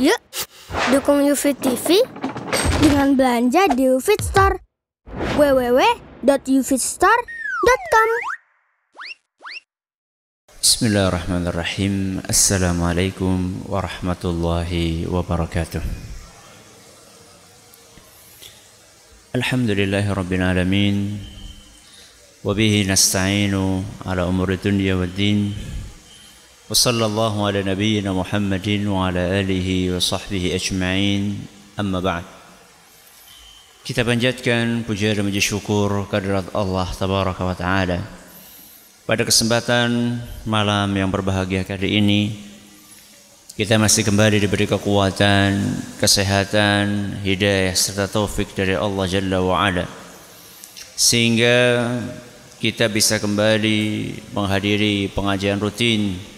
Yuk, dukung UFIT TV dengan belanja di UFIT Store. www.ufitstore.com Bismillahirrahmanirrahim. Assalamualaikum warahmatullahi wabarakatuh. Alhamdulillahi rabbil alamin. Wabihi nasta'inu ala umuri dunia wa din Ala nabiyyina Muhammadin wa ala alihi wa sahbihi ajma'in. Amma ba'd. Kita panjatkan puja dan puji syukur kehadirat Allah tabaraka wa ta'ala. Pada kesempatan malam yang berbahagia kali ini kita masih kembali diberi kekuatan, kesehatan, hidayah serta taufik dari Allah Jalla wa Ala. Sehingga kita bisa kembali menghadiri pengajian rutin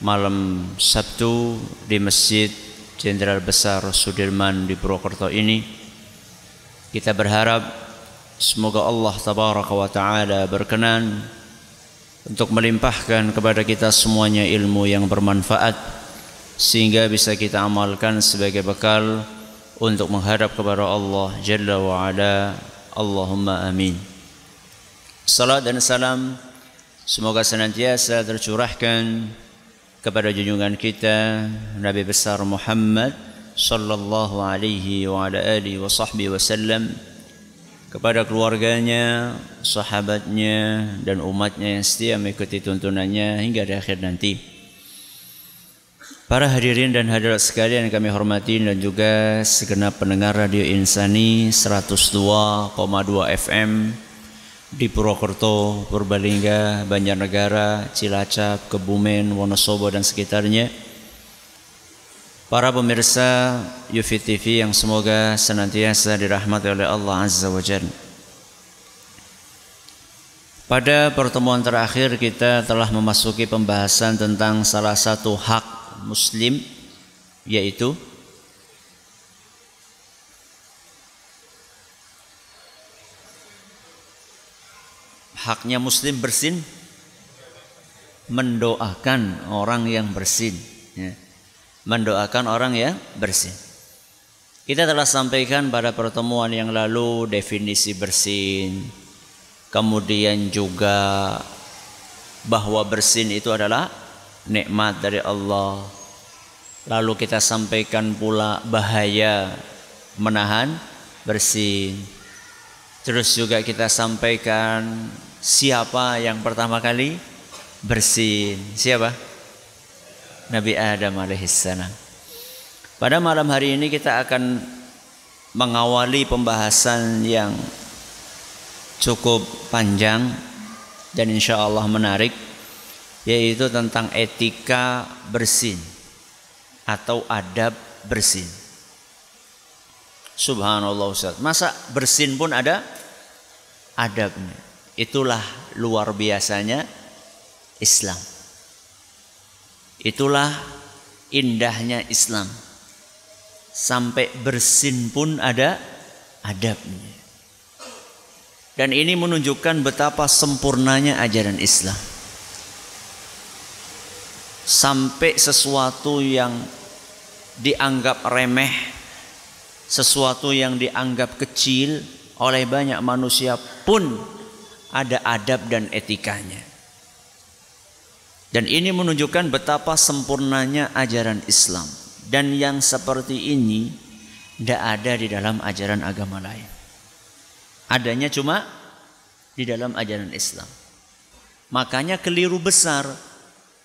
malam Sabtu di Masjid Jenderal Besar Sudirman di Purwokerto ini kita berharap semoga Allah tabaraka wa taala berkenan untuk melimpahkan kepada kita semuanya ilmu yang bermanfaat sehingga bisa kita amalkan sebagai bekal untuk menghadap kepada Allah Jalla wa Ala. Allahumma amin. Salat dan salam semoga senantiasa tercurahkan kepada junjungan kita Nabi besar Muhammad sallallahu alaihi wa ala alihi wa sahbihi wasallam kepada keluarganya, sahabatnya dan umatnya yang setia mengikuti tuntunannya hingga di akhir nanti. Para hadirin dan hadirat sekalian yang kami hormati dan juga segenap pendengar Radio Insani 102,2 FM di Purwokerto, Purbalingga, Banjarnegara, Cilacap, Kebumen, Wonosobo dan sekitarnya Para pemirsa Yufi TV yang semoga senantiasa dirahmati oleh Allah Azza wa Jalla. Pada pertemuan terakhir kita telah memasuki pembahasan tentang salah satu hak muslim yaitu haknya muslim bersin mendoakan orang yang bersin ya mendoakan orang yang bersih. Kita telah sampaikan pada pertemuan yang lalu definisi bersin, kemudian juga bahwa bersin itu adalah nikmat dari Allah. Lalu kita sampaikan pula bahaya menahan bersin. Terus juga kita sampaikan siapa yang pertama kali bersin. Siapa? Nabi Adam alaihissalam. Pada malam hari ini kita akan mengawali pembahasan yang cukup panjang dan insya Allah menarik yaitu tentang etika bersin atau adab bersin. Subhanallah Ustaz. Masa bersin pun ada adabnya. Itulah luar biasanya Islam. Itulah indahnya Islam. Sampai bersin pun ada adabnya. Dan ini menunjukkan betapa sempurnanya ajaran Islam. Sampai sesuatu yang dianggap remeh, sesuatu yang dianggap kecil oleh banyak manusia pun ada adab dan etikanya. Dan ini menunjukkan betapa sempurnanya ajaran Islam. Dan yang seperti ini tidak ada di dalam ajaran agama lain. Adanya cuma di dalam ajaran Islam. Makanya keliru besar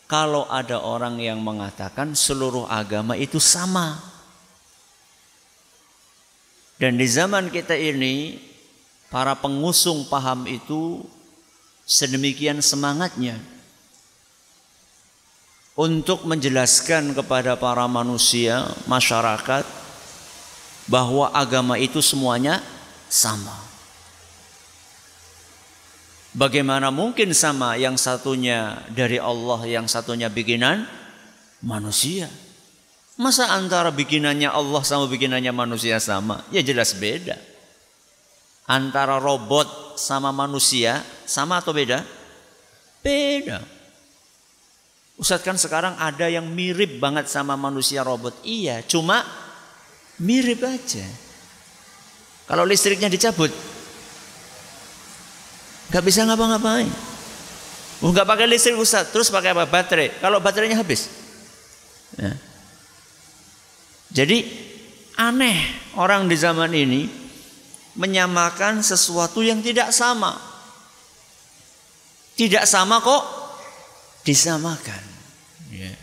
kalau ada orang yang mengatakan seluruh agama itu sama. Dan di zaman kita ini para pengusung paham itu sedemikian semangatnya untuk menjelaskan kepada para manusia, masyarakat bahwa agama itu semuanya sama. Bagaimana mungkin sama yang satunya dari Allah, yang satunya bikinan manusia? Masa antara bikinannya Allah sama bikinannya manusia sama? Ya jelas beda. Antara robot sama manusia sama atau beda? Beda. Ustadz kan sekarang ada yang mirip banget sama manusia robot. Iya, cuma mirip aja. Kalau listriknya dicabut, nggak bisa ngapa-ngapain. Oh, nggak pakai listrik Ustadz, terus pakai apa? Baterai. Kalau baterainya habis. Ya. Jadi aneh orang di zaman ini menyamakan sesuatu yang tidak sama. Tidak sama kok disamakan. Ya.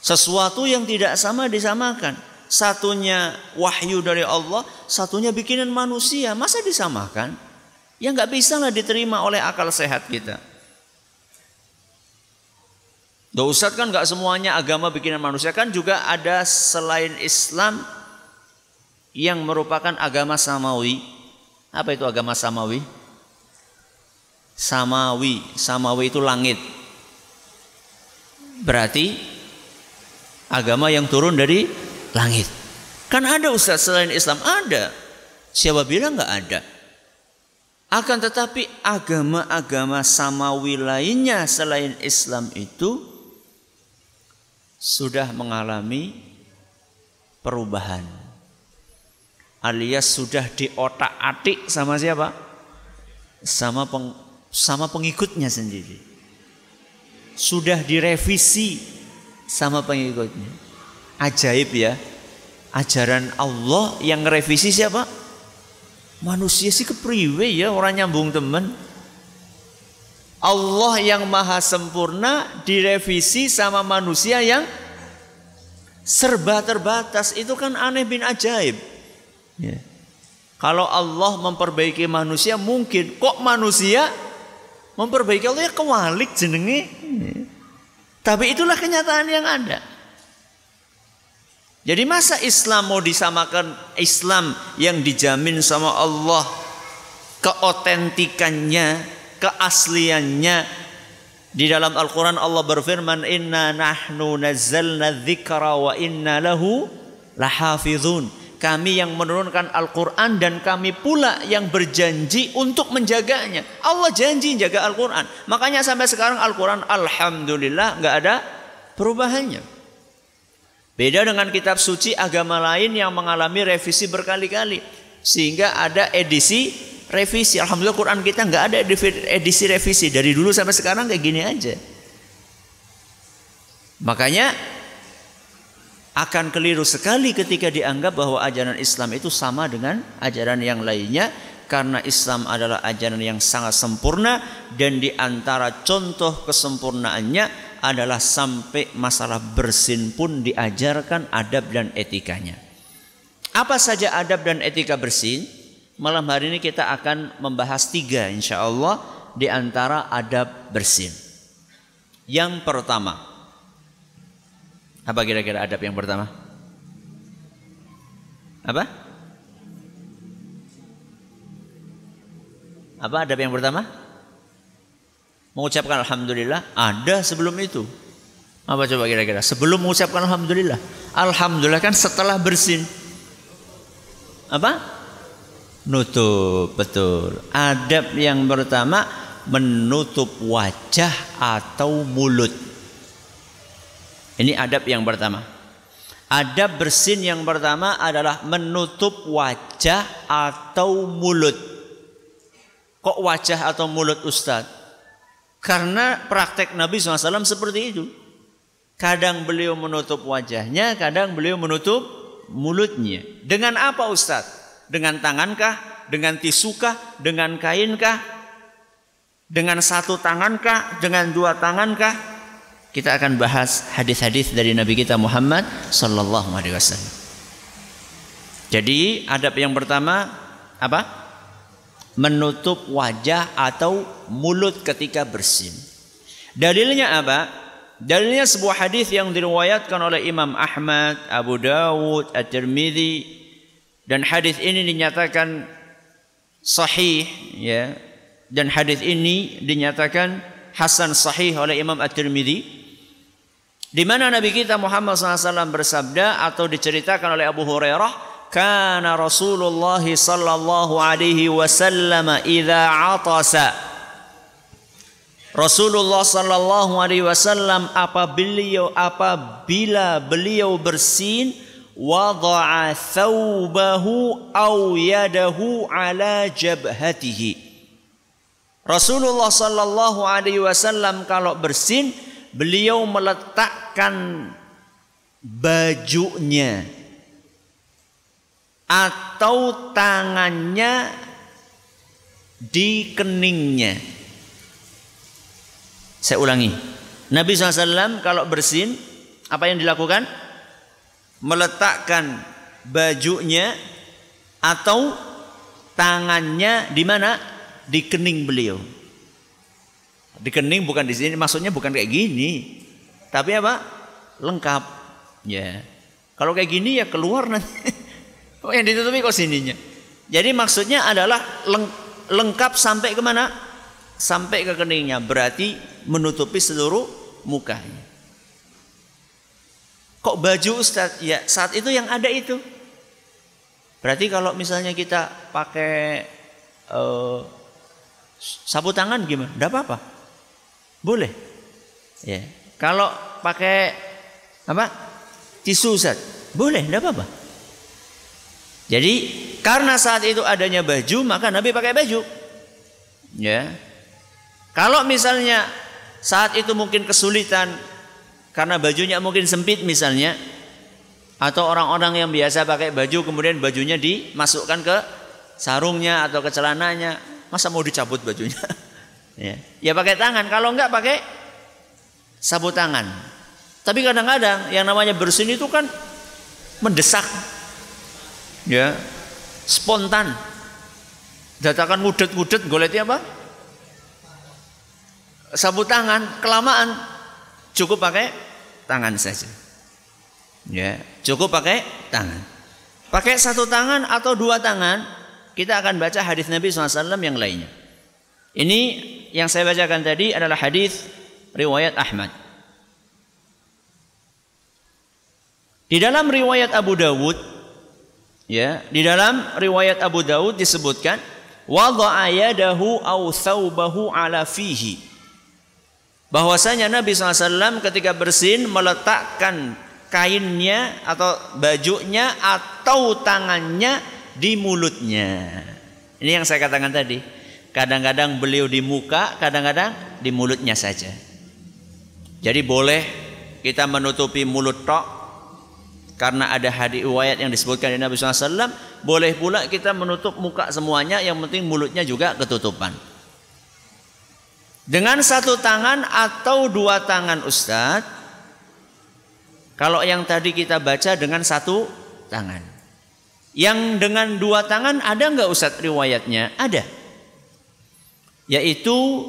Sesuatu yang tidak sama disamakan. Satunya wahyu dari Allah, satunya bikinan manusia. Masa disamakan? Ya nggak bisa lah diterima oleh akal sehat kita. Gak usah kan nggak semuanya agama bikinan manusia kan juga ada selain Islam yang merupakan agama samawi. Apa itu agama samawi? Samawi, samawi itu langit. Berarti agama yang turun dari langit. Kan ada Ustaz selain Islam ada. Siapa bilang nggak ada? Akan tetapi agama-agama samawi lainnya selain Islam itu sudah mengalami perubahan. Alias sudah diotak-atik sama siapa? Sama peng, sama pengikutnya sendiri sudah direvisi sama pengikutnya. Ajaib ya. Ajaran Allah yang revisi siapa? Manusia sih kepriwe ya orang nyambung temen. Allah yang maha sempurna direvisi sama manusia yang serba terbatas. Itu kan aneh bin ajaib. Ya. Kalau Allah memperbaiki manusia mungkin. Kok manusia Memperbaiki Allah ya kewalik jenenge. Tapi itulah kenyataan yang ada. Jadi masa Islam mau disamakan Islam yang dijamin sama Allah keotentikannya, keasliannya di dalam Al-Qur'an Allah berfirman inna nahnu nazzalna dzikra wa inna lahu lahafizun kami yang menurunkan Al-Quran dan kami pula yang berjanji untuk menjaganya. Allah janji jaga Al-Quran. Makanya sampai sekarang Al-Quran Alhamdulillah nggak ada perubahannya. Beda dengan kitab suci agama lain yang mengalami revisi berkali-kali. Sehingga ada edisi revisi. Alhamdulillah Quran kita nggak ada edisi revisi. Dari dulu sampai sekarang kayak gini aja. Makanya akan keliru sekali ketika dianggap bahwa ajaran Islam itu sama dengan ajaran yang lainnya karena Islam adalah ajaran yang sangat sempurna dan di antara contoh kesempurnaannya adalah sampai masalah bersin pun diajarkan adab dan etikanya. Apa saja adab dan etika bersin? Malam hari ini kita akan membahas tiga insya Allah di antara adab bersin. Yang pertama, apa kira-kira adab yang pertama? Apa? Apa adab yang pertama? Mengucapkan Alhamdulillah ada sebelum itu. Apa coba kira-kira? Sebelum mengucapkan Alhamdulillah. Alhamdulillah kan setelah bersin. Apa? Nutup, betul. Adab yang pertama menutup wajah atau mulut. Ini adab yang pertama. Adab bersin yang pertama adalah menutup wajah atau mulut. Kok wajah atau mulut Ustadz? Karena praktek Nabi SAW seperti itu. Kadang beliau menutup wajahnya, kadang beliau menutup mulutnya. Dengan apa Ustadz? Dengan tangankah? Dengan tisukah? Dengan kainkah? Dengan satu tangankah? Dengan dua tangankah? Kita akan bahas hadis-hadis dari Nabi kita Muhammad sallallahu alaihi wasallam. Jadi adab yang pertama apa? Menutup wajah atau mulut ketika bersin. Dalilnya apa? Dalilnya sebuah hadis yang diriwayatkan oleh Imam Ahmad, Abu Dawud, At-Tirmidzi dan hadis ini dinyatakan sahih ya. Dan hadis ini dinyatakan hasan sahih oleh Imam At-Tirmidzi di mana Nabi kita Muhammad SAW bersabda atau diceritakan oleh Abu Hurairah, "Kana Rasulullah sallallahu alaihi wasallam idza atasa. Rasulullah sallallahu alaihi wasallam apabila apabila beliau bersin wada'a thawbahu aw yadahu ala jabhatihi. Rasulullah sallallahu alaihi wasallam kalau bersin beliau meletakkan bajunya atau tangannya di keningnya. Saya ulangi. Nabi SAW kalau bersin, apa yang dilakukan? Meletakkan bajunya atau tangannya di mana? Di kening beliau. Di kening bukan di sini, maksudnya bukan kayak gini. Tapi apa? Lengkap. Ya. Kalau kayak gini ya keluar nanti. Oh yang ditutupi kok sininya. Jadi maksudnya adalah leng, lengkap sampai ke mana? Sampai ke keningnya. Berarti menutupi seluruh mukanya. Kok baju Ustaz? Ya saat itu yang ada itu. Berarti kalau misalnya kita pakai uh, sapu tangan gimana? Tidak apa-apa. Boleh. Ya. Kalau pakai apa? Tisu Ustaz? Boleh, tidak apa-apa. Jadi karena saat itu adanya baju maka Nabi pakai baju. Ya. Kalau misalnya saat itu mungkin kesulitan karena bajunya mungkin sempit misalnya atau orang-orang yang biasa pakai baju kemudian bajunya dimasukkan ke sarungnya atau ke celananya, masa mau dicabut bajunya? ya. ya pakai tangan, kalau enggak pakai sabu tangan. Tapi kadang-kadang yang namanya bersin itu kan mendesak. Ya. Spontan. Datakan ngudet-ngudet goleti apa? Sabu tangan kelamaan. Cukup pakai tangan saja. Ya cukup pakai tangan. Pakai satu tangan atau dua tangan kita akan baca hadis Nabi SAW yang lainnya ini yang saya bacakan tadi adalah hadis riwayat Ahmad di dalam riwayat Abu Dawud Ya, di dalam riwayat Abu Daud disebutkan wadha'a yadahu aw thawbahu ala fihi. Bahwasanya Nabi SAW ketika bersin meletakkan kainnya atau bajunya atau tangannya di mulutnya. Ini yang saya katakan tadi. Kadang-kadang beliau di muka, kadang-kadang di mulutnya saja. Jadi boleh kita menutupi mulut tok karena ada hadis riwayat yang disebutkan di Nabi SAW boleh pula kita menutup muka semuanya yang penting mulutnya juga ketutupan. Dengan satu tangan atau dua tangan Ustadz kalau yang tadi kita baca dengan satu tangan. Yang dengan dua tangan ada nggak Ustadz riwayatnya? Ada yaitu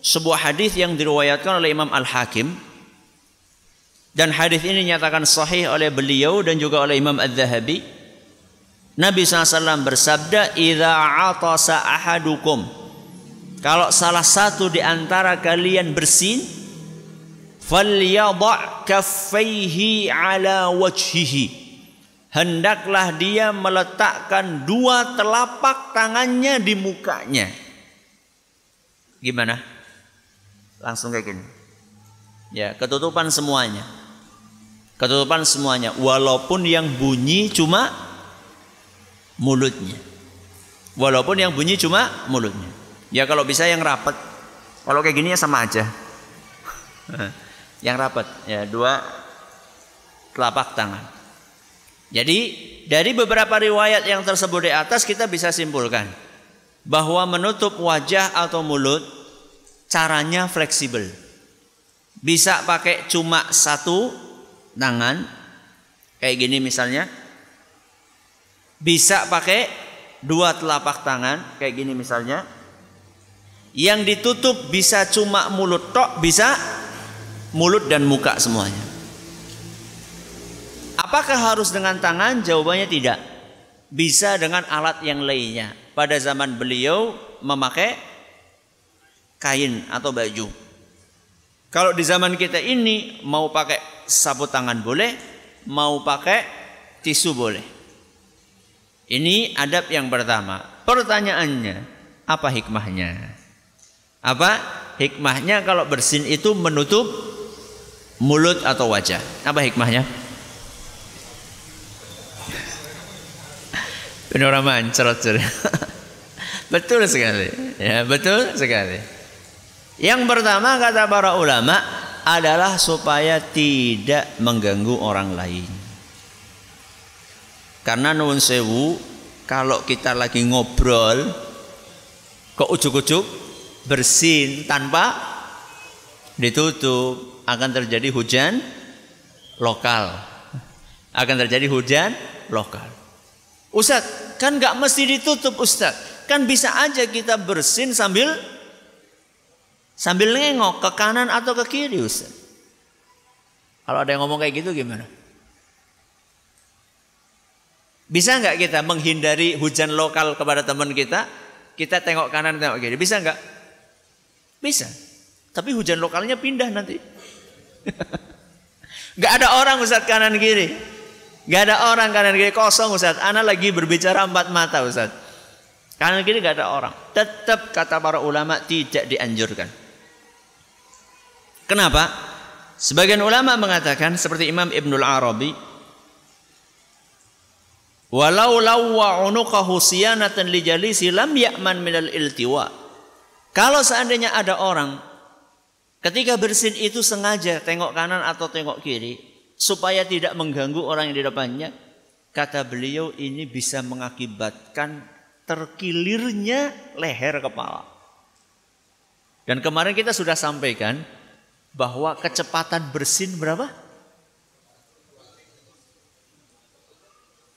sebuah hadis yang diriwayatkan oleh Imam Al Hakim dan hadis ini dinyatakan sahih oleh beliau dan juga oleh Imam Az-Zahabi. Nabi SAW bersabda, "Idza atasa ahadukum" Kalau salah satu di antara kalian bersin, falyadha kaffaihi ala wajhihi. Hendaklah dia meletakkan dua telapak tangannya di mukanya. Gimana? Langsung kayak gini. Ya, ketutupan semuanya. Ketutupan semuanya. Walaupun yang bunyi cuma mulutnya. Walaupun yang bunyi cuma mulutnya. Ya kalau bisa yang rapat. Kalau kayak gini ya sama aja. yang rapat. Ya dua telapak tangan. Jadi dari beberapa riwayat yang tersebut di atas kita bisa simpulkan bahwa menutup wajah atau mulut caranya fleksibel. Bisa pakai cuma satu tangan kayak gini misalnya. Bisa pakai dua telapak tangan kayak gini misalnya. Yang ditutup bisa cuma mulut tok bisa mulut dan muka semuanya. Apakah harus dengan tangan? Jawabannya tidak bisa dengan alat yang lainnya pada zaman beliau memakai kain atau baju kalau di zaman kita ini mau pakai sapu tangan boleh, mau pakai tisu boleh. Ini adab yang pertama. Pertanyaannya, apa hikmahnya? Apa hikmahnya kalau bersin itu menutup mulut atau wajah. Apa hikmahnya? Panorama cerot Betul sekali. Ya, betul sekali. Yang pertama kata para ulama adalah supaya tidak mengganggu orang lain. Karena nuwun sewu kalau kita lagi ngobrol kok ujuk-ujuk bersin tanpa ditutup akan terjadi hujan lokal. Akan terjadi hujan lokal. Ustaz, kan nggak mesti ditutup Ustaz. Kan bisa aja kita bersin sambil sambil nengok ke kanan atau ke kiri Ustaz. Kalau ada yang ngomong kayak gitu gimana? Bisa nggak kita menghindari hujan lokal kepada teman kita? Kita tengok kanan, tengok kiri. Bisa nggak? Bisa. Tapi hujan lokalnya pindah nanti. Gak ada orang Ustaz kanan kiri. Gak ada orang kanan kiri kosong Ustaz. Ana lagi berbicara empat mata Ustaz. Kanan kiri gak ada orang. Tetap kata para ulama tidak dianjurkan. Kenapa? Sebagian ulama mengatakan seperti Imam Ibnul Arabi. Walau lawwa unuqahu siyanatan li jalisi lam ya'man minal iltiwa. Kalau seandainya ada orang ketika bersin itu sengaja tengok kanan atau tengok kiri, supaya tidak mengganggu orang yang di depannya. Kata beliau ini bisa mengakibatkan terkilirnya leher kepala. Dan kemarin kita sudah sampaikan bahwa kecepatan bersin berapa?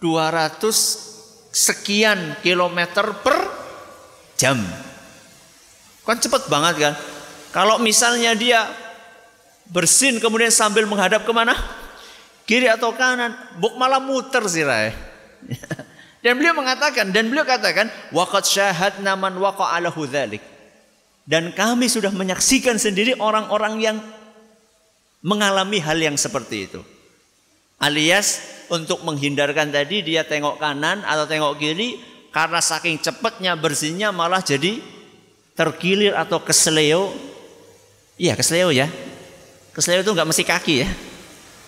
200 sekian kilometer per jam. Kan cepat banget kan? Kalau misalnya dia bersin kemudian sambil menghadap ke mana? Kiri atau kanan, buk malah muter sih Rai. Dan beliau mengatakan dan beliau katakan waqad syahadna man waqa'alahu dzalik. Dan kami sudah menyaksikan sendiri orang-orang yang mengalami hal yang seperti itu. Alias untuk menghindarkan tadi dia tengok kanan atau tengok kiri karena saking cepatnya bersihnya malah jadi terkilir atau kesleo. Iya kesleo ya. Kesleo itu nggak mesti kaki ya.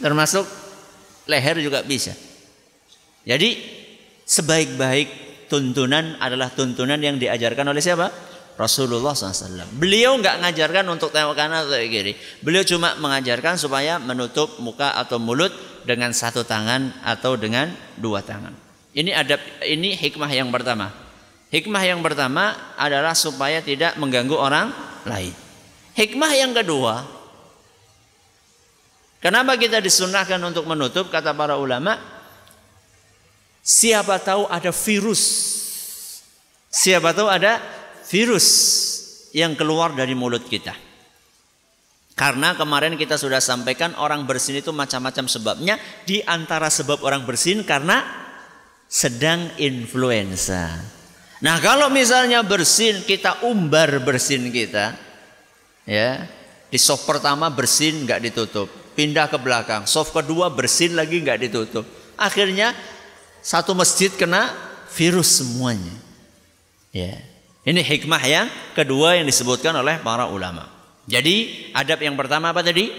Termasuk leher juga bisa. Jadi sebaik-baik tuntunan adalah tuntunan yang diajarkan oleh siapa? Rasulullah SAW. Beliau nggak mengajarkan untuk tengok kanan atau kiri. Beliau cuma mengajarkan supaya menutup muka atau mulut dengan satu tangan atau dengan dua tangan. Ini adab, ini hikmah yang pertama. Hikmah yang pertama adalah supaya tidak mengganggu orang lain. Hikmah yang kedua, Kenapa kita disunahkan untuk menutup kata para ulama? Siapa tahu ada virus. Siapa tahu ada virus yang keluar dari mulut kita. Karena kemarin kita sudah sampaikan orang bersin itu macam-macam sebabnya. Di antara sebab orang bersin karena sedang influenza. Nah kalau misalnya bersin kita umbar bersin kita, ya di soft pertama bersin nggak ditutup, pindah ke belakang. Soft kedua bersin lagi nggak ditutup. Akhirnya satu masjid kena virus semuanya. Ya. Ini hikmah yang kedua yang disebutkan oleh para ulama. Jadi adab yang pertama apa tadi?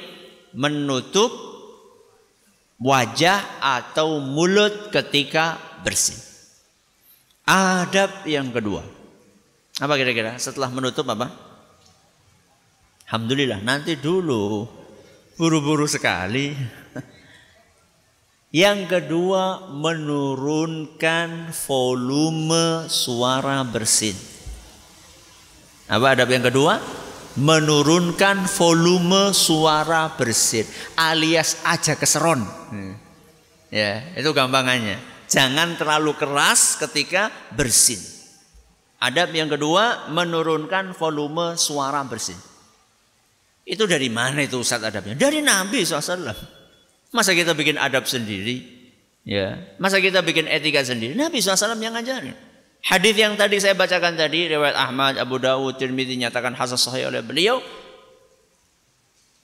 Menutup wajah atau mulut ketika bersin. Adab yang kedua. Apa kira-kira? Setelah menutup apa? Alhamdulillah, nanti dulu. Buru-buru sekali. Yang kedua menurunkan volume suara bersin. Apa adab yang kedua? Menurunkan volume suara bersin alias aja keseron. Hmm. Ya, itu gampangannya. Jangan terlalu keras ketika bersin. Adab yang kedua menurunkan volume suara bersin. Itu dari mana itu Ustaz adabnya? Dari Nabi SAW. Masa kita bikin adab sendiri? Ya, masa kita bikin etika sendiri? Nabi SAW yang ngajarin. Hadis yang tadi saya bacakan tadi riwayat Ahmad, Abu Dawud, Tirmidzi nyatakan hasan sahih oleh beliau.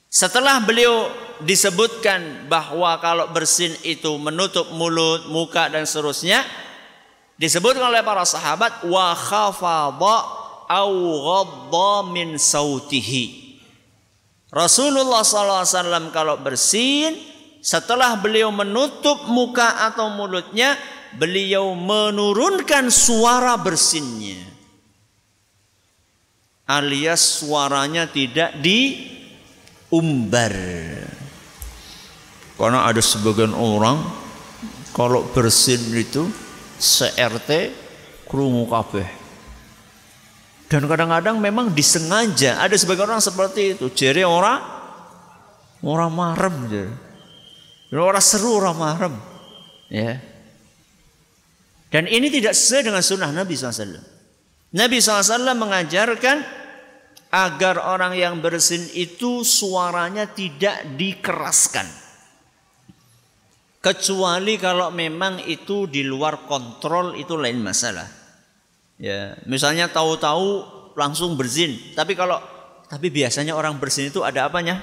Setelah beliau disebutkan bahwa kalau bersin itu menutup mulut, muka dan seterusnya, disebutkan oleh para sahabat wa khafadha au min sautihi. Rasulullah SAW kalau bersin setelah beliau menutup muka atau mulutnya beliau menurunkan suara bersinnya. Alias suaranya tidak diumbar. Karena ada sebagian orang kalau bersin itu se-RT kabeh dan kadang-kadang memang disengaja. Ada sebagian orang seperti itu. Jadi orang orang marem jadi. Orang seru orang marem. Ya. Dan ini tidak sesuai dengan sunnah Nabi SAW. Nabi SAW mengajarkan agar orang yang bersin itu suaranya tidak dikeraskan. Kecuali kalau memang itu di luar kontrol itu lain masalah. Ya, misalnya tahu-tahu langsung berzin. Tapi kalau tapi biasanya orang berzin itu ada apanya?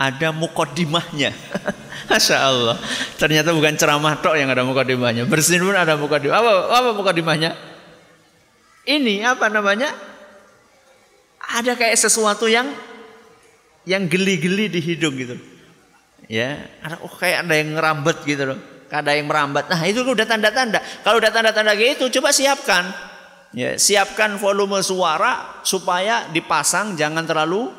Ada mukodimahnya. Masya Allah. Ternyata bukan ceramah tok yang ada mukodimahnya. Berzin pun ada mukodimah. Apa, apa mukodimahnya? Ini apa namanya? Ada kayak sesuatu yang yang geli-geli di hidung gitu. Ya, ada oh kayak ada yang ngerambat gitu loh ada yang merambat. Nah itu udah tanda-tanda. Kalau udah tanda-tanda gitu, coba siapkan. Ya, siapkan volume suara supaya dipasang jangan terlalu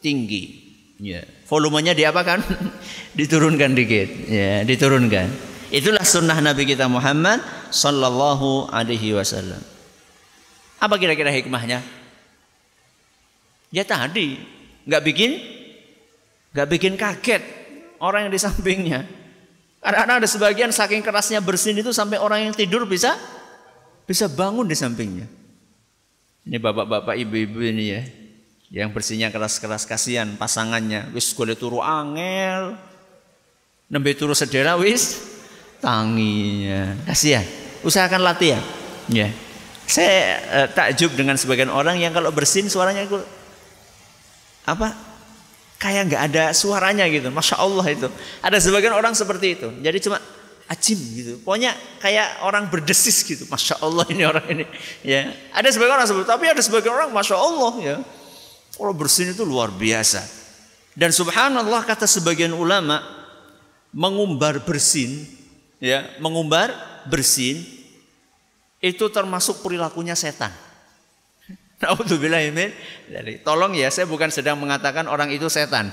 tinggi. Ya, volumenya diapakan? diturunkan dikit. Ya, diturunkan. Itulah sunnah Nabi kita Muhammad Sallallahu Alaihi Wasallam. Apa kira-kira hikmahnya? Ya tadi nggak bikin nggak bikin kaget orang yang di sampingnya. Karena ada sebagian saking kerasnya bersin itu sampai orang yang tidur bisa bisa bangun di sampingnya. Ini bapak-bapak ibu-ibu ini ya. Yang bersihnya keras-keras kasihan pasangannya. Wis boleh turu angel. Nembe turu sedera wis tanginya. Kasihan. Usahakan latihan. Ya. Saya eh, takjub dengan sebagian orang yang kalau bersin suaranya apa kayak nggak ada suaranya gitu. Masya Allah itu. Ada sebagian orang seperti itu. Jadi cuma acim gitu. Pokoknya kayak orang berdesis gitu. Masya Allah ini orang ini. Ya, ada sebagian orang seperti itu. Tapi ada sebagian orang, masya Allah ya. Kalau bersin itu luar biasa. Dan subhanallah kata sebagian ulama mengumbar bersin, ya, mengumbar bersin itu termasuk perilakunya setan. Jadi tolong ya saya bukan sedang mengatakan orang itu setan.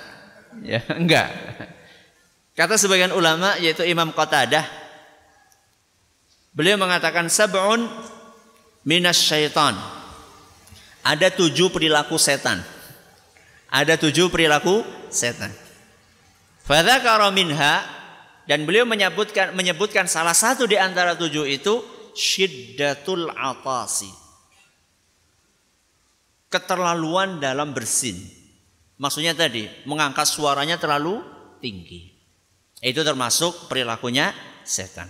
Ya, enggak. Kata sebagian ulama yaitu Imam Qatadah beliau mengatakan sab'un minas syaitan. Ada tujuh perilaku setan. Ada tujuh perilaku setan. Fadzakara minha dan beliau menyebutkan menyebutkan salah satu di antara tujuh itu syiddatul atasi keterlaluan dalam bersin. Maksudnya tadi mengangkat suaranya terlalu tinggi. Itu termasuk perilakunya setan.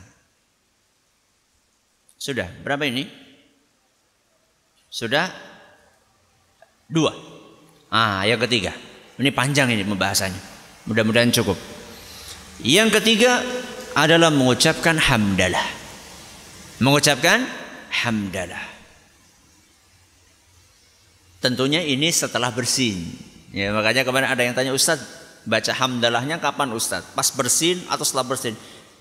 Sudah, berapa ini? Sudah dua. Ah, yang ketiga. Ini panjang ini pembahasannya. Mudah-mudahan cukup. Yang ketiga adalah mengucapkan hamdalah. Mengucapkan hamdalah. Tentunya ini setelah bersin. Ya, makanya kemarin ada yang tanya Ustaz, baca hamdalahnya kapan Ustaz? Pas bersin atau setelah bersin?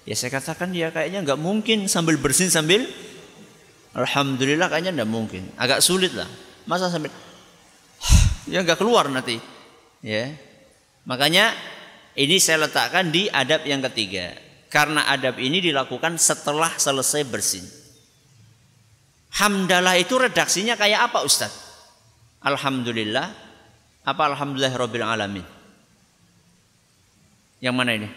Ya saya katakan ya kayaknya nggak mungkin sambil bersin sambil Alhamdulillah kayaknya nggak mungkin. Agak sulit lah. Masa sambil ya nggak keluar nanti. Ya. Makanya ini saya letakkan di adab yang ketiga. Karena adab ini dilakukan setelah selesai bersin. Hamdalah itu redaksinya kayak apa Ustadz? Alhamdulillah. Apa Alhamdulillah Rabbil Alamin? Yang mana ini?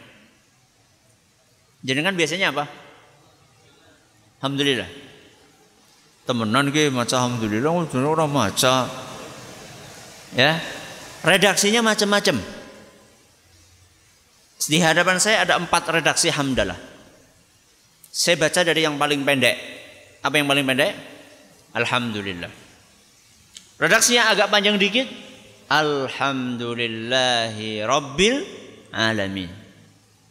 Kan biasanya apa? Alhamdulillah. Temenan ke maca Alhamdulillah orang maca. Ya? Redaksinya macam-macam. Di hadapan saya ada empat redaksi hamdalah saya baca dari yang paling pendek. Apa yang paling pendek? Alhamdulillah Redaksinya agak panjang dikit. Alhamdulillahi Rabbil Alamin.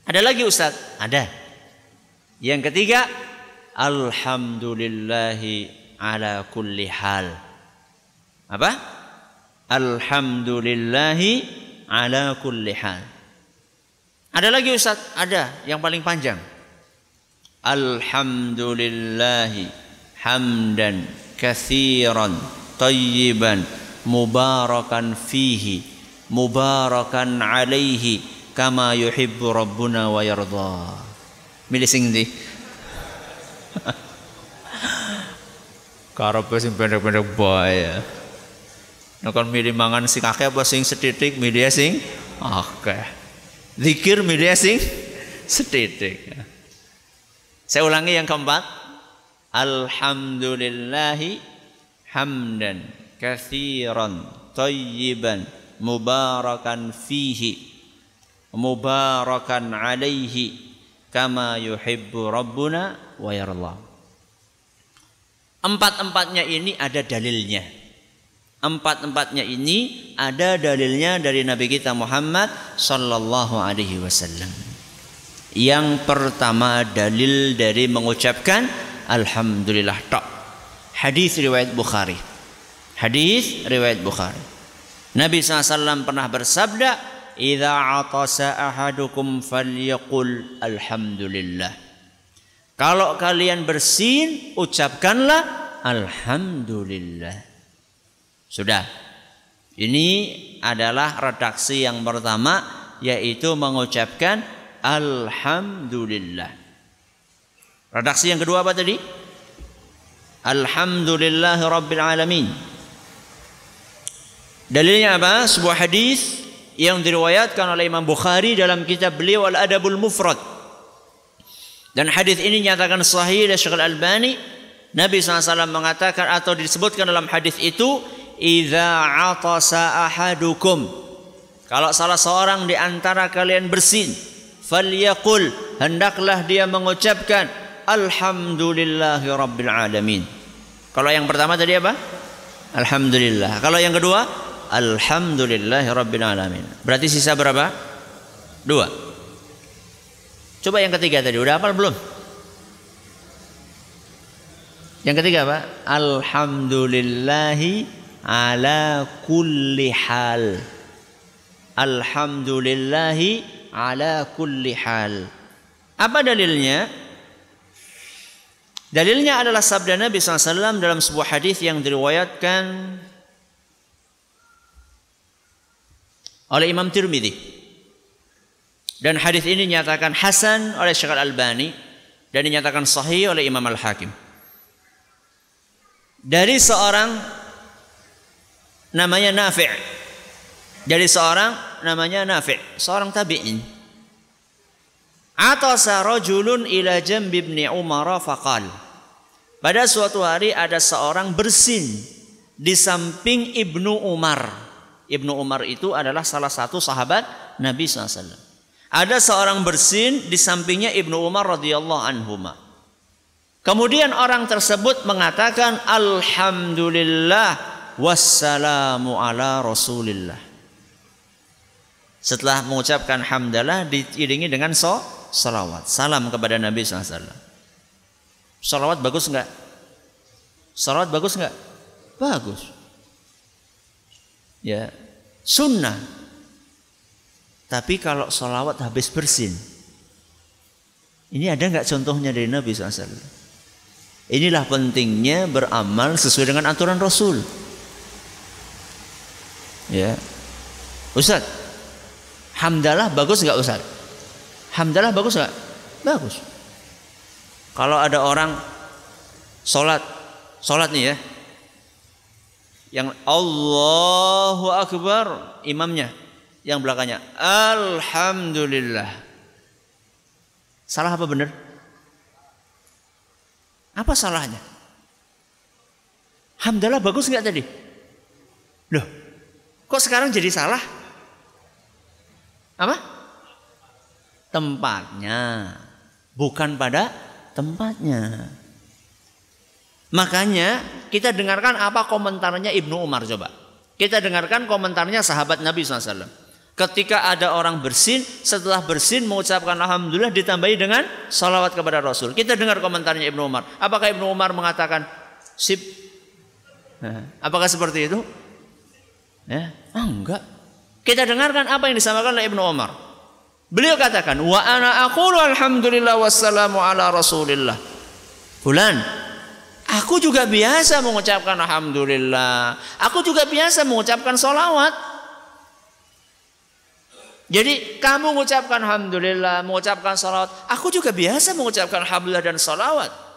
Ada lagi Ustaz? Ada. Yang ketiga, Alhamdulillahi ala kulli hal. Apa? Alhamdulillahi ala kulli hal. Ada lagi Ustaz? Ada yang paling panjang. Alhamdulillahi hamdan kathiran tayyiban mubarakan fihi mubarakan alaihi kama yuhibbu rabbuna wa yarda. Milih sing ndi? Karepe sing pendek-pendek bae. Nek kon milih mangan sing akeh apa sing setitik milih sing akeh. Zikir milih sing setitik. Saya ulangi yang keempat. Alhamdulillahi hamdan kathiran tayyiban mubarakan fihi mubarakan alaihi kama yuhibbu rabbuna wa yarallah. Empat-empatnya ini ada dalilnya. Empat-empatnya ini ada dalilnya dari Nabi kita Muhammad sallallahu alaihi wasallam. Yang pertama dalil dari mengucapkan alhamdulillah tak. Hadis riwayat Bukhari. Hadis riwayat Bukhari. Nabi SAW pernah bersabda, "Idza atasa ahadukum falyaqul alhamdulillah." Kalau kalian bersin, ucapkanlah alhamdulillah. Sudah. Ini adalah redaksi yang pertama yaitu mengucapkan alhamdulillah. Redaksi yang kedua apa tadi? Alhamdulillah rabbil alamin. Dalilnya apa? Sebuah hadis yang diriwayatkan oleh Imam Bukhari dalam kitab beliau Al-Adabul Mufrad. Dan hadis ini nyatakan sahih oleh Syekh Al-Albani. Nabi SAW mengatakan atau disebutkan dalam hadis itu, "Idza atasa ahadukum" Kalau salah seorang di antara kalian bersin, falyaqul, hendaklah dia mengucapkan alhamdulillahi rabbil alamin. Kalau yang pertama tadi apa? Alhamdulillah. Kalau yang kedua, Alhamdulillahi Rabbil Alamin. Berarti sisa berapa? Dua. Coba yang ketiga tadi. Udah hafal belum? Yang ketiga apa? Alhamdulillahi ala kulli hal. Alhamdulillahi ala kulli hal. Apa dalilnya? Dalilnya adalah sabda Nabi SAW dalam sebuah hadis yang diriwayatkan oleh Imam Tirmidzi. Dan hadis ini dinyatakan hasan oleh Syekh Al-Albani dan dinyatakan sahih oleh Imam Al-Hakim. Dari seorang namanya Nafi'. Dari seorang namanya Nafi', seorang tabi'in. Atasa rajulun ila jambi ibn Umar faqal. Pada suatu hari ada seorang bersin di samping Ibnu Umar. Ibnu Umar itu adalah salah satu sahabat Nabi SAW. Ada seorang bersin di sampingnya Ibnu Umar radhiyallahu anhu. Kemudian orang tersebut mengatakan Alhamdulillah wassalamu ala rasulillah. Setelah mengucapkan hamdalah diiringi dengan so, salawat. Salam kepada Nabi SAW. Salawat bagus enggak? Salawat bagus enggak? Bagus ya sunnah. Tapi kalau sholawat habis bersin, ini ada nggak contohnya dari Nabi SAW? Inilah pentingnya beramal sesuai dengan aturan Rasul. Ya, Ustaz, hamdalah bagus nggak Ustaz? Hamdalah bagus nggak? Bagus. Kalau ada orang sholat, sholat nih ya, yang Allahu Akbar imamnya. Yang belakangnya Alhamdulillah. Salah apa benar? Apa salahnya? Hamdalah bagus nggak tadi? Loh kok sekarang jadi salah? Apa tempatnya bukan pada tempatnya Makanya kita dengarkan apa komentarnya Ibnu Umar coba. Kita dengarkan komentarnya sahabat Nabi SAW. Ketika ada orang bersin, setelah bersin mengucapkan Alhamdulillah ditambahi dengan salawat kepada Rasul. Kita dengar komentarnya Ibnu Umar. Apakah Ibnu Umar mengatakan, Sip. Nah, apakah seperti itu? Ya, ah, enggak. Kita dengarkan apa yang disampaikan oleh Ibnu Umar. Beliau katakan, "Wa ana aqulu alhamdulillah wassalamu ala Rasulillah." Fulan, aku juga biasa mengucapkan alhamdulillah. Aku juga biasa mengucapkan solawat. Jadi kamu mengucapkan alhamdulillah, mengucapkan salawat. Aku juga biasa mengucapkan alhamdulillah dan salawat.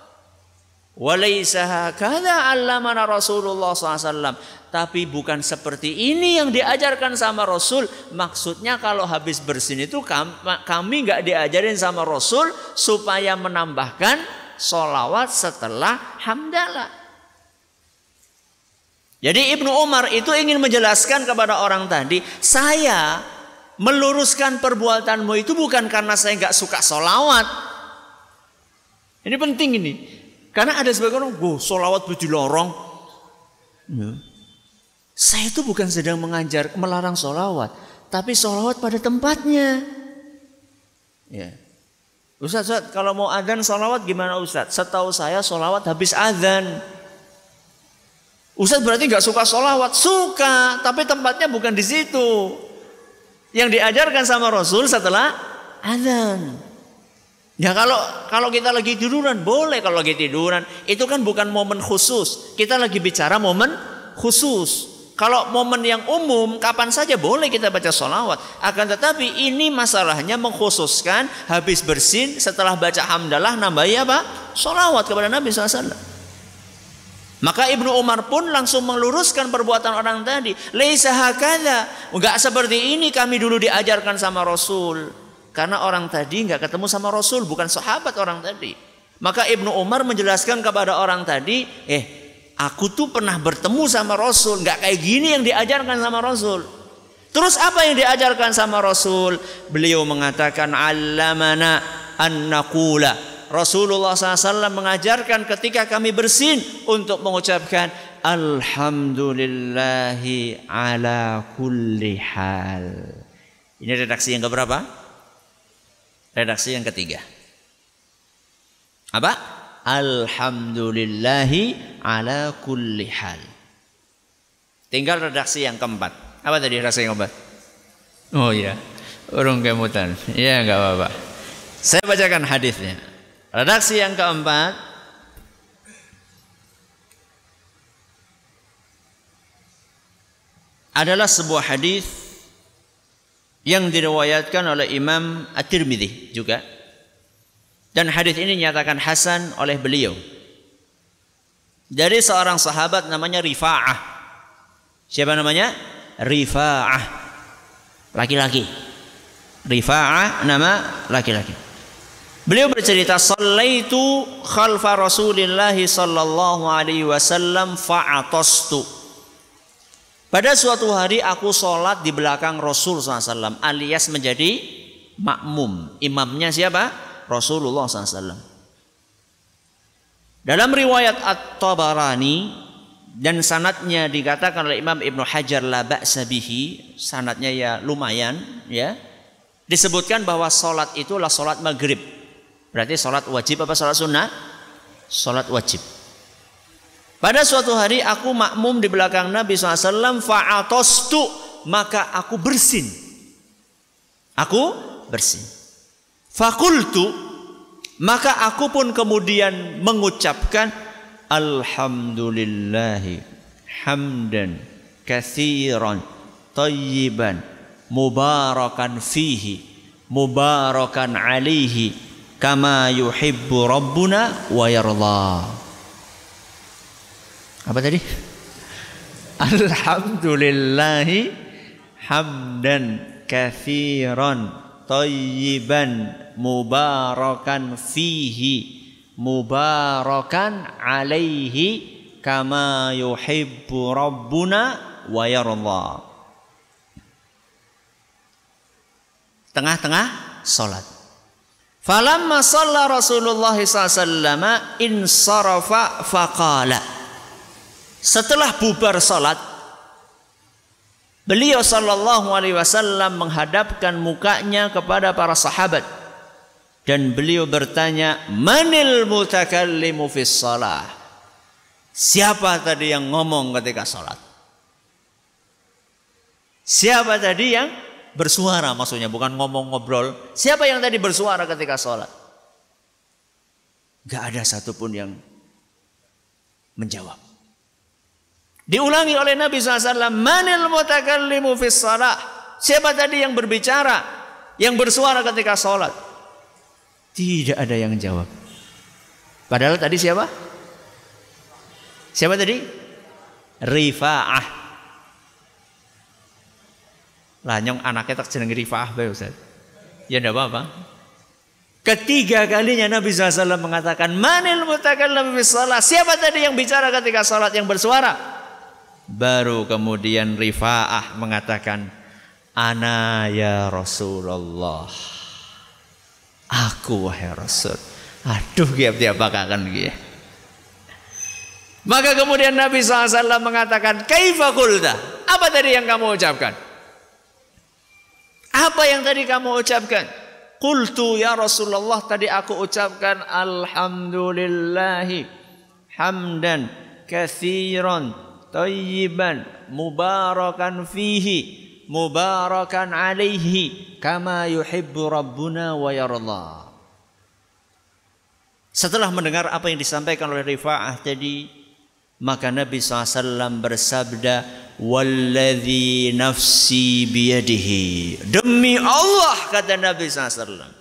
Walaysa hakadha allamana Rasulullah SAW. Tapi bukan seperti ini yang diajarkan sama Rasul. Maksudnya kalau habis bersin itu kami nggak diajarin sama Rasul supaya menambahkan solawat setelah hamdalah. Jadi Ibnu Umar itu ingin menjelaskan kepada orang tadi, saya meluruskan perbuatanmu itu bukan karena saya nggak suka solawat. Ini penting ini. Karena ada sebagian orang, gue solawat baju lorong. Ya. Saya itu bukan sedang mengajar, melarang solawat. Tapi solawat pada tempatnya. Ya. Ustaz, Ustaz, kalau mau adzan solawat gimana Ustaz? Setahu saya solawat habis adzan. Ustaz berarti nggak suka solawat? Suka, tapi tempatnya bukan di situ. Yang diajarkan sama Rasul setelah adzan. Ya kalau kalau kita lagi tiduran boleh kalau lagi tiduran itu kan bukan momen khusus. Kita lagi bicara momen khusus. Kalau momen yang umum kapan saja boleh kita baca solawat. Akan tetapi ini masalahnya mengkhususkan habis bersin setelah baca hamdalah nambahi apa? Solawat kepada Nabi SAW. Maka Ibnu Umar pun langsung meluruskan perbuatan orang tadi. Laisa hakada. Enggak seperti ini kami dulu diajarkan sama Rasul. Karena orang tadi nggak ketemu sama Rasul, bukan sahabat orang tadi. Maka Ibnu Umar menjelaskan kepada orang tadi, eh aku tuh pernah bertemu sama Rasul, nggak kayak gini yang diajarkan sama Rasul. Terus apa yang diajarkan sama Rasul? Beliau mengatakan alamana an. Rasulullah SAW mengajarkan ketika kami bersin untuk mengucapkan Alhamdulillahi ala kulli hal. Ini redaksi yang keberapa? Redaksi yang ketiga. Apa? Alhamdulillahi ala kulli hal. Tinggal redaksi yang keempat. Apa tadi redaksi yang keempat? Oh iya, urung kemutan. Iya enggak apa-apa. Saya bacakan hadisnya. Redaksi yang keempat adalah sebuah hadis yang diriwayatkan oleh Imam At-Tirmidzi juga. Dan hadis ini dinyatakan hasan oleh beliau. Dari seorang sahabat namanya Rifa'ah. Siapa namanya? Rifa'ah. Laki-laki. Rifa'ah nama laki-laki. Beliau bercerita, "Shallaitu khalfa Rasulillah sallallahu alaihi wasallam fa'atastu." Pada suatu hari aku sholat di belakang Rasul SAW alias menjadi makmum. Imamnya siapa? Rasulullah SAW. Dalam riwayat At-Tabarani dan sanatnya dikatakan oleh Imam Ibnu Hajar la ba'sa bihi, sanatnya ya lumayan ya. Disebutkan bahwa sholat itulah sholat maghrib. Berarti sholat wajib apa sholat sunnah? Sholat wajib. Pada suatu hari aku makmum di belakang Nabi SAW fa'atostu maka aku bersin. Aku bersin. Fakultu maka aku pun kemudian mengucapkan Alhamdulillahi hamdan kathiran tayyiban mubarakan fihi mubarakan alihi kama yuhibbu rabbuna wa yardah. Apa tadi? Alhamdulillahi hamdan kathiran tayyiban mubarakan fihi mubarakan alaihi kama yuhibbu rabbuna wa yarda. Tengah-tengah salat. Falamma shalla Rasulullah sallallahu alaihi wasallam insarafa faqala setelah bubar salat, beliau sallallahu alaihi wasallam menghadapkan mukanya kepada para sahabat dan beliau bertanya, "Manil mutakallimu fis salah?" Siapa tadi yang ngomong ketika sholat? Siapa tadi yang bersuara maksudnya bukan ngomong ngobrol. Siapa yang tadi bersuara ketika sholat? Gak ada satupun yang menjawab. Diulangi oleh Nabi SAW. Manil mutakallimu fis. Siapa tadi yang berbicara? Yang bersuara ketika sholat? Tidak ada yang jawab. Padahal tadi siapa? Siapa tadi? Rifa'ah. Lanyong anaknya tak jeneng Rifa'ah. Ya enggak apa-apa. Ketiga kalinya Nabi SAW mengatakan, Manil mutakallim fi salat. Siapa tadi yang bicara ketika salat yang bersuara? Baru kemudian Rifa'ah mengatakan, Ana ya Rasulullah. Aku wahai Rasul. Aduh, dia apakah akan gitu. Maka kemudian Nabi SAW mengatakan, Kaifa kulta? Apa tadi yang kamu ucapkan? Apa yang tadi kamu ucapkan? Qultu ya Rasulullah tadi aku ucapkan Alhamdulillahi hamdan kathiran tayyiban mubarakan fihi mubarakan alaihi kama yuhibbu rabbuna wa yarda. Setelah mendengar apa yang disampaikan oleh Rifa'ah tadi, maka Nabi SAW bersabda, Walladhi nafsi biyadihi. Demi Allah, kata Nabi SAW.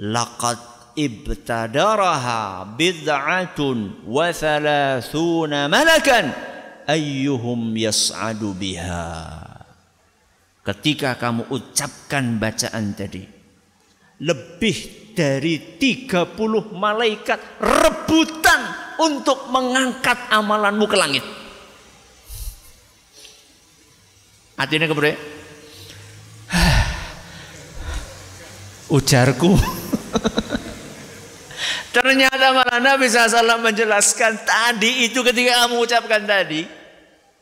Laqad ibtadaraha bid'atun wa thalathuna malakan ayyuhum yas'adu biha. Ketika kamu ucapkan bacaan tadi, lebih dari 30 malaikat rebutan untuk mengangkat amalanmu ke langit. Artinya kemudian ujarku Ternyata malah Nabi SAW menjelaskan tadi itu ketika kamu ucapkan tadi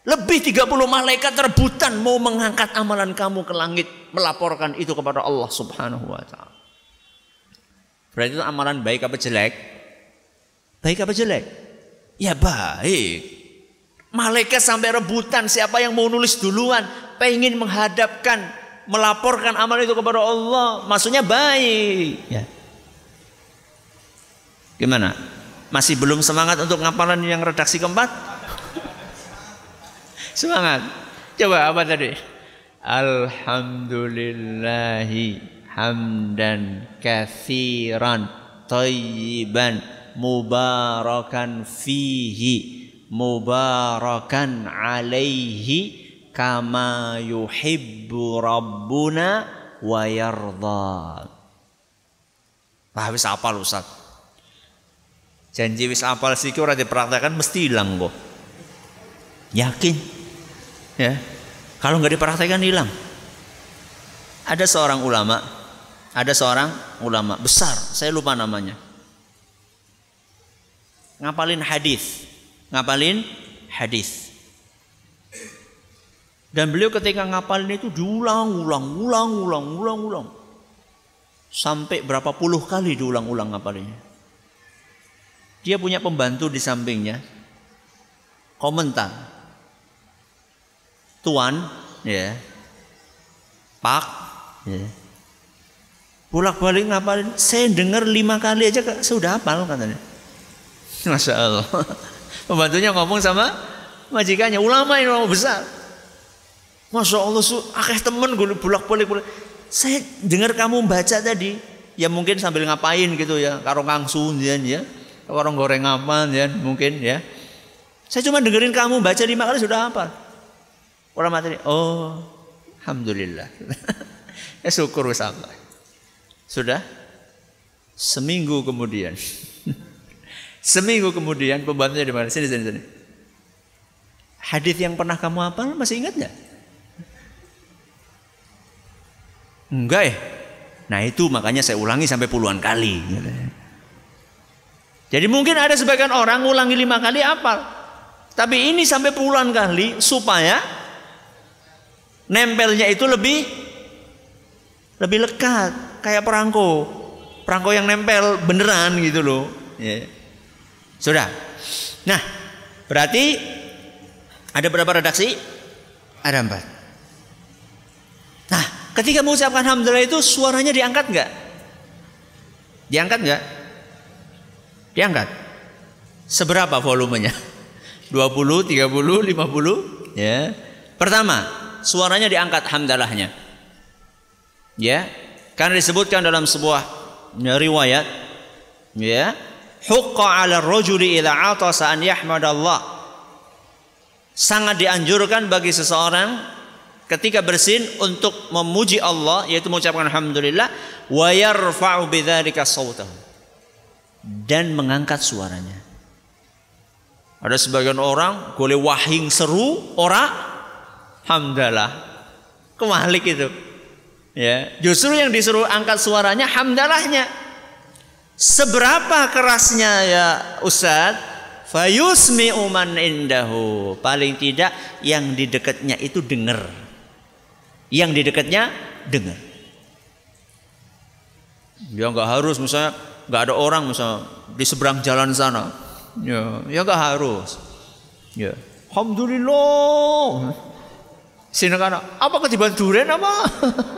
lebih 30 malaikat rebutan mau mengangkat amalan kamu ke langit. Melaporkan itu kepada Allah subhanahu wa ta'ala. Berarti itu amalan baik apa jelek? Baik apa jelek? Ya baik. Malaikat sampai rebutan siapa yang mau nulis duluan. Pengen menghadapkan, melaporkan amal itu kepada Allah. Maksudnya baik. Ya. Gimana? Masih belum semangat untuk ngapalan yang redaksi keempat? Semangat. Coba apa tadi? Alhamdulillahi hamdan kathiran tayyiban mubarakan fihi mubarakan alaihi kama yuhibbu rabbuna wa yarda. Wah wis apal Ustaz. Janji wis apal sih ora dipraktekkan mesti hilang kok. Yakin? Ya. Kalau nggak dipraktekkan hilang. Ada seorang ulama, ada seorang ulama besar, saya lupa namanya. Ngapalin hadis, ngapalin hadis. Dan beliau ketika ngapalin itu diulang-ulang, ulang-ulang, ulang-ulang. Sampai berapa puluh kali diulang-ulang ngapalinnya. Dia punya pembantu di sampingnya. Komentar. Tuan ya. Pak ya. Bolak balik ngapalin? Saya dengar lima kali aja sudah hafal katanya. Masya Allah. Pembantunya ngomong sama majikannya. Ulama ini ulama besar. Masya Allah su akeh temen gue bolak balik bolak saya dengar kamu baca tadi. Ya mungkin sambil ngapain gitu ya karo ngangsun ya karo goreng apa ya mungkin ya saya cuma dengerin kamu baca lima kali sudah hafal Orang mati, oh, alhamdulillah. ya syukur sampai. Sudah seminggu kemudian. seminggu kemudian pembantunya di mana? Sini, sini, sini. Hadis yang pernah kamu hafal masih ingat nggak? Enggak ya? Nah itu makanya saya ulangi sampai puluhan kali. Jadi mungkin ada sebagian orang ulangi lima kali apa? Tapi ini sampai puluhan kali supaya nempelnya itu lebih lebih lekat kayak perangko perangko yang nempel beneran gitu loh ya. sudah Nah, berarti ada berapa redaksi? Ada empat. Nah, ketika mengucapkan hamdalah itu suaranya diangkat nggak? Diangkat nggak? Diangkat. Seberapa volumenya? 20, 30, 50? Ya. Pertama, suaranya diangkat hamdalahnya. Ya. Karena disebutkan dalam sebuah riwayat ya, hukka 'ala rajuli idza 'atasa an yahmadallah. Sangat dianjurkan bagi seseorang ketika bersin untuk memuji Allah yaitu mengucapkan alhamdulillah wa yarfa'u bidzalika sautahu dan mengangkat suaranya. Ada sebagian orang boleh wahing seru, ora hamdalah. Kemalik itu. Ya, justru yang disuruh angkat suaranya hamdalahnya. Seberapa kerasnya ya Ustaz? Fayusmi uman indahu. Paling tidak yang di dekatnya itu dengar. Yang di dekatnya dengar. Ya nggak harus misalnya nggak ada orang misalnya di seberang jalan sana. Ya, ya nggak harus. Ya. Alhamdulillah. Sini kan apa ketiban duren apa?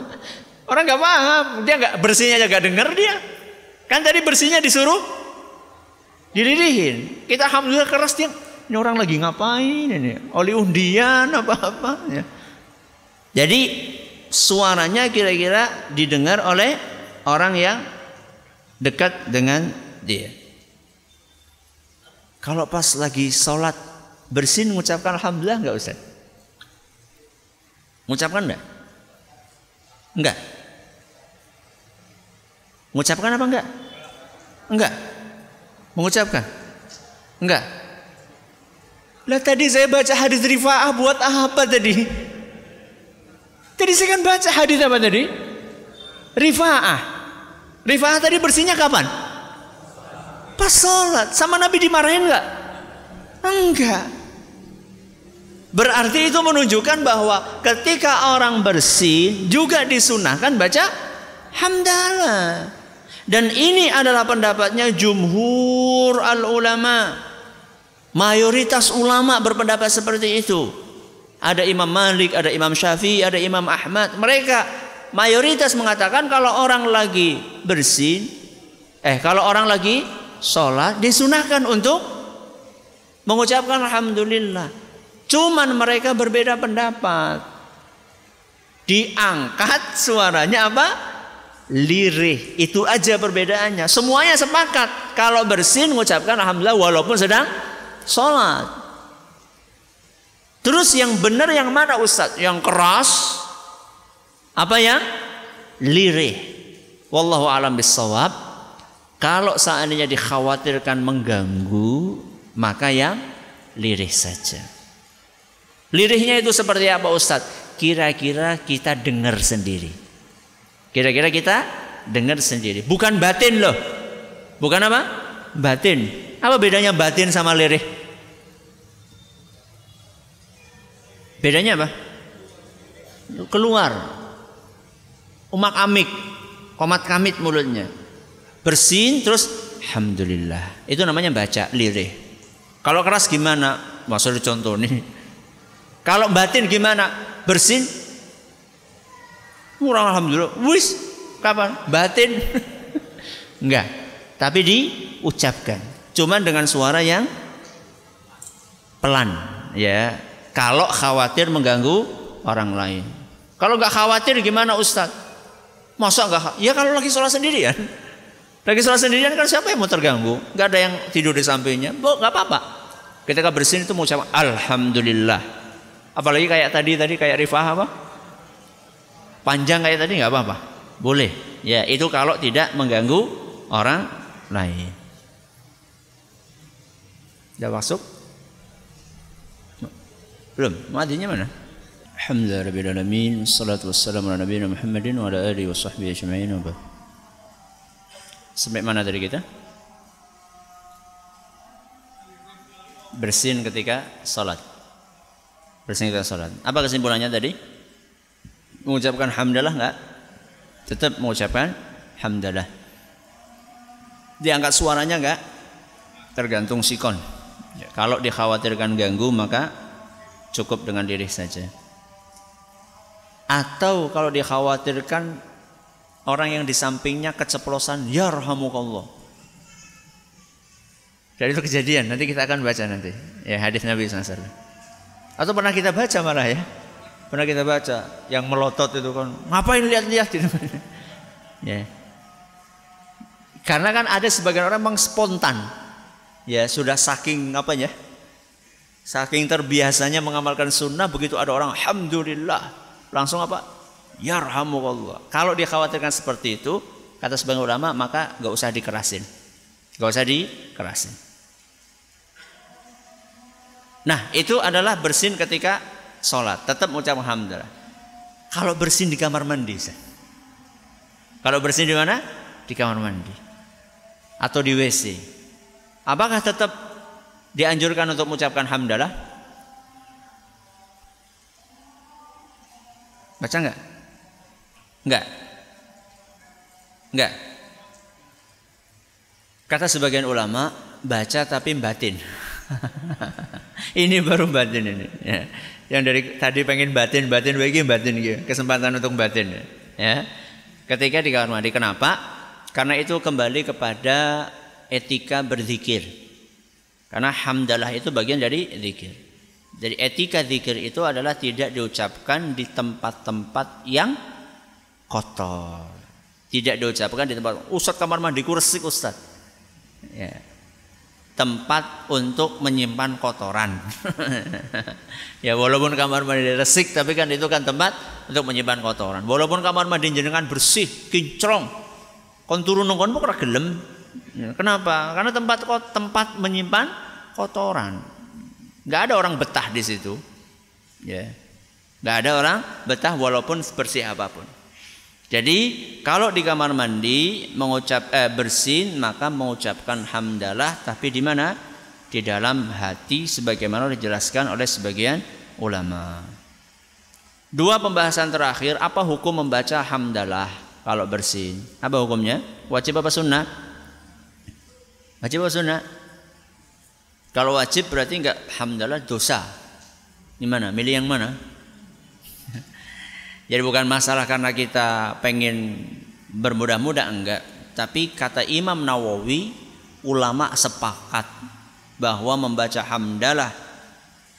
Orang nggak paham, dia nggak bersihnya aja nggak dengar dia. Kan tadi bersihnya disuruh dilidihin. Kita alhamdulillah keras dia. Ini orang lagi ngapain ini? Oli undian apa-apa ya. Jadi suaranya kira-kira didengar oleh orang yang dekat dengan dia. Kalau pas lagi sholat bersin mengucapkan alhamdulillah nggak usah. Mengucapkan enggak? Enggak. Mengucapkan apa enggak? Enggak. Mengucapkan? Enggak. Lah tadi saya baca hadis Rifa'ah buat apa tadi? Tadi saya kan baca hadis apa tadi? Rifa'ah. Rifa'ah tadi bersihnya kapan? Pas sholat. Sama Nabi dimarahin enggak? Enggak. Berarti itu menunjukkan bahwa ketika orang bersih juga disunahkan baca hamdalah. Dan ini adalah pendapatnya jumhur al ulama. Mayoritas ulama berpendapat seperti itu. Ada Imam Malik, ada Imam Syafi'i, ada Imam Ahmad. Mereka mayoritas mengatakan kalau orang lagi bersih, eh kalau orang lagi sholat disunahkan untuk mengucapkan alhamdulillah. Cuman mereka berbeda pendapat. Diangkat suaranya apa? Lirih. Itu aja perbedaannya. Semuanya sepakat. Kalau bersin mengucapkan Alhamdulillah walaupun sedang sholat. Terus yang benar yang mana Ustadz? Yang keras? Apa yang? Lirih. Wallahu alam bisawab. Kalau seandainya dikhawatirkan mengganggu, maka yang lirih saja. Lirihnya itu seperti apa Ustadz? Kira-kira kita dengar sendiri. Kira-kira kita dengar sendiri. Bukan batin loh. Bukan apa? Batin. Apa bedanya batin sama lirih? Bedanya apa? Keluar. Umak amik. Komat kamit mulutnya. Bersin terus Alhamdulillah. Itu namanya baca lirih. Kalau keras gimana? Masa contoh nih. Kalau batin gimana? Bersin? Murah alhamdulillah. Wis, kapan? Batin? Enggak. Tapi diucapkan. Cuman dengan suara yang pelan, ya. Kalau khawatir mengganggu orang lain. Kalau nggak khawatir gimana Ustadz? Masa nggak? Ya kalau lagi sholat sendirian. Lagi sholat sendirian kan siapa yang mau terganggu? Nggak ada yang tidur di sampingnya. Bu, nggak apa-apa. Ketika bersin itu mau ucap Alhamdulillah. Apalagi kayak tadi tadi kayak rifah apa? Panjang kayak tadi nggak apa-apa. Boleh. Ya itu kalau tidak mengganggu orang lain. Sudah masuk? Belum. Madinya mana? Alhamdulillah rabbil alamin. Wassalatu wassalamu ala nabiyina Muhammadin wa ala alihi wa sahbihi ajma'in. Sampai mana tadi kita? Bersin ketika salat. Bersin ketika salat. Apa kesimpulannya tadi? Mengucapkan hamdalah enggak? Tetap mengucapkan hamdalah. Diangkat suaranya enggak? Tergantung sikon. Kalau dikhawatirkan ganggu maka cukup dengan diri saja. Atau kalau dikhawatirkan orang yang di sampingnya keceplosan ya rahamukallah. Dari itu kejadian, nanti kita akan baca nanti. Ya hadis Nabi SAW. Atau pernah kita baca malah ya. Pernah kita baca yang melotot itu kan ngapain lihat-lihat gitu. ya. Karena kan ada sebagian orang memang spontan. Ya sudah saking apa ya? Saking terbiasanya mengamalkan sunnah begitu ada orang alhamdulillah langsung apa? Ya Allah. Kalau dikhawatirkan seperti itu kata sebagian ulama maka nggak usah dikerasin. nggak usah dikerasin. Nah, itu adalah bersin ketika sholat. Tetap mengucap alhamdulillah. Kalau bersin di kamar mandi, kalau bersin di mana? Di kamar mandi atau di WC. Apakah tetap dianjurkan untuk mengucapkan hamdalah? Baca enggak? Enggak. Enggak. Kata sebagian ulama, baca tapi batin. ini baru batin ini. Ya. Yang dari tadi pengen batin, batin, bagi batin gitu. Kesempatan untuk batin. Ya. Ketika di kamar mandi, kenapa? Karena itu kembali kepada etika berzikir. Karena hamdalah itu bagian dari zikir. Jadi etika zikir itu adalah tidak diucapkan di tempat-tempat yang kotor. Tidak diucapkan di tempat Ustaz kamar mandi resik Ustaz. Ya. Tempat untuk menyimpan kotoran. ya walaupun kamar mandi resik tapi kan itu kan tempat untuk menyimpan kotoran. Walaupun kamar mandi jenengan bersih, kinclong, kon turun nongkon gelem. Ya, kenapa? Karena tempat tempat menyimpan kotoran. Nggak ada orang betah di situ. Ya. Nggak ada orang betah walaupun bersih apa pun. Jadi kalau di kamar mandi mengucap eh, bersin maka mengucapkan hamdalah tapi di mana? Di dalam hati sebagaimana dijelaskan oleh sebagian ulama. Dua pembahasan terakhir apa hukum membaca hamdalah? kalau bersin. Apa hukumnya? Wajib apa sunnah? Wajib apa sunnah? Kalau wajib berarti enggak alhamdulillah dosa. Gimana? Milih yang mana? Jadi bukan masalah karena kita pengen bermudah-mudah enggak, tapi kata Imam Nawawi ulama sepakat bahwa membaca hamdalah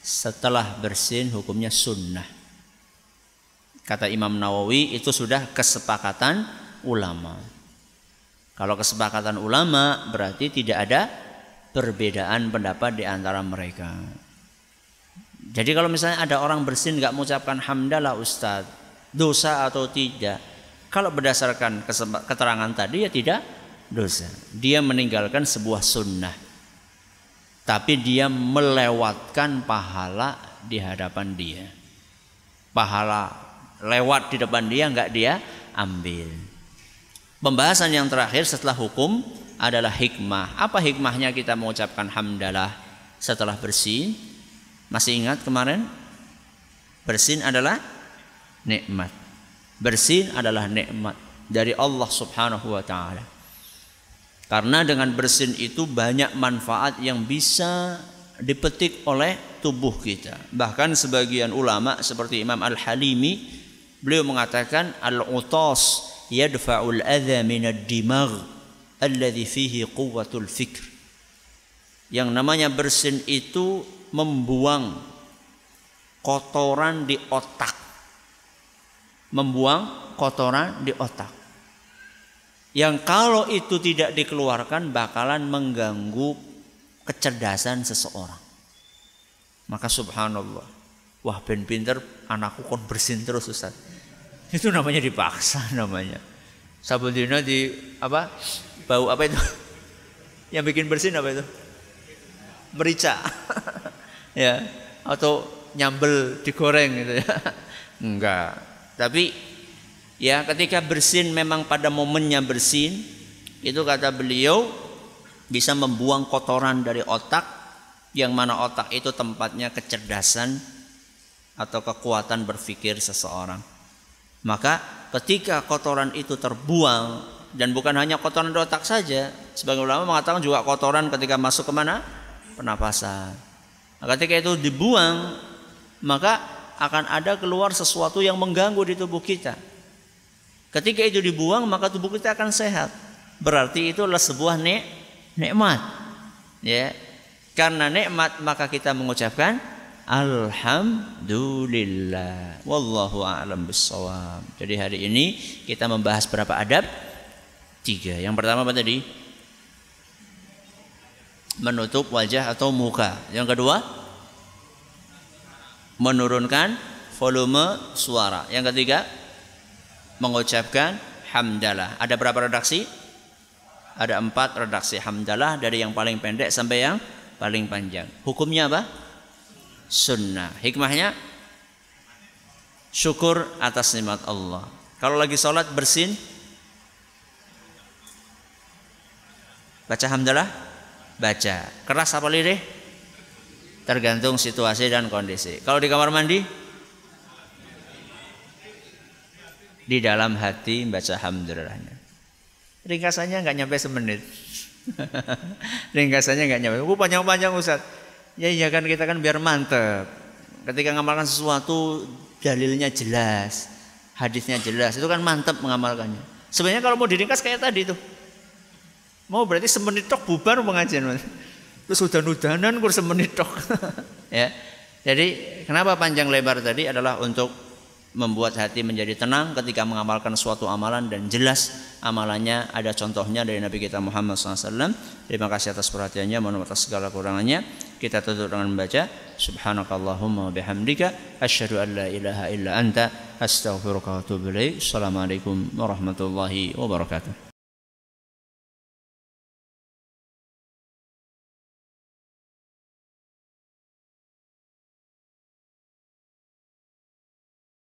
setelah bersin hukumnya sunnah. Kata Imam Nawawi itu sudah kesepakatan ulama. Kalau kesepakatan ulama berarti tidak ada perbedaan pendapat di antara mereka. Jadi kalau misalnya ada orang bersin nggak mengucapkan hamdalah Ustadz, dosa atau tidak? Kalau berdasarkan keterangan tadi ya tidak dosa. Dia meninggalkan sebuah sunnah. Tapi dia melewatkan pahala di hadapan dia. Pahala lewat di depan dia nggak dia ambil. Pembahasan yang terakhir setelah hukum adalah hikmah. Apa hikmahnya kita mengucapkan hamdalah setelah bersin? Masih ingat kemarin? Bersin adalah nikmat. Bersin adalah nikmat dari Allah Subhanahu wa taala. Karena dengan bersin itu banyak manfaat yang bisa dipetik oleh tubuh kita. Bahkan sebagian ulama seperti Imam Al-Halimi Beliau mengatakan al-utas yadfa'ul adha minad dimagh alladhi fihi quwwatul fikr. Yang namanya bersin itu membuang kotoran di otak. Membuang kotoran di otak. Yang kalau itu tidak dikeluarkan bakalan mengganggu kecerdasan seseorang. Maka subhanallah. Wah ben pinter anakku kon bersin terus Ustaz. Itu namanya dipaksa namanya. Sabun dino di apa? Bau apa itu? Yang bikin bersin apa itu? Merica. ya, atau nyambel digoreng gitu ya. Enggak. Tapi ya ketika bersin memang pada momennya bersin itu kata beliau bisa membuang kotoran dari otak yang mana otak itu tempatnya kecerdasan atau kekuatan berpikir seseorang. Maka ketika kotoran itu terbuang dan bukan hanya kotoran otak saja, sebagai ulama mengatakan juga kotoran ketika masuk ke mana? penapasan. Nah, ketika itu dibuang, maka akan ada keluar sesuatu yang mengganggu di tubuh kita. Ketika itu dibuang, maka tubuh kita akan sehat. Berarti itu adalah sebuah nik nikmat. Ya. Karena nikmat maka kita mengucapkan alhamdulillah. Wallahu a'lam bissawab. Jadi hari ini kita membahas berapa adab? Tiga. Yang pertama apa tadi? Menutup wajah atau muka. Yang kedua? Menurunkan volume suara. Yang ketiga? Mengucapkan hamdalah. Ada berapa redaksi? Ada empat redaksi hamdalah dari yang paling pendek sampai yang paling panjang. Hukumnya apa? Sunnah. Hikmahnya? Syukur atas nikmat Allah. Kalau lagi sholat bersin, baca hamdalah, baca. Keras apa lirih? Tergantung situasi dan kondisi. Kalau di kamar mandi, di dalam hati baca hamdalillahnya. Ringkasannya nggak nyampe semenit. Ringkasannya nggak nyampe. Oh, panjang-panjang Ustaz. Ya iya kan kita kan biar mantep. Ketika ngamalkan sesuatu dalilnya jelas, hadisnya jelas, itu kan mantep mengamalkannya. Sebenarnya kalau mau diringkas kayak tadi tuh. Mau berarti semenit tok bubar pengajian. Terus udan-udanan kur semenit tok. ya. Jadi kenapa panjang lebar tadi adalah untuk membuat hati menjadi tenang ketika mengamalkan suatu amalan dan jelas amalannya ada contohnya dari Nabi kita Muhammad SAW. Terima kasih atas perhatiannya, mohon atas segala kurangannya. Kita tutup dengan membaca Subhanakallahumma bihamdika asyhadu an la ilaha illa anta astaghfiruka wa atubu ilaik. Assalamualaikum warahmatullahi wabarakatuh.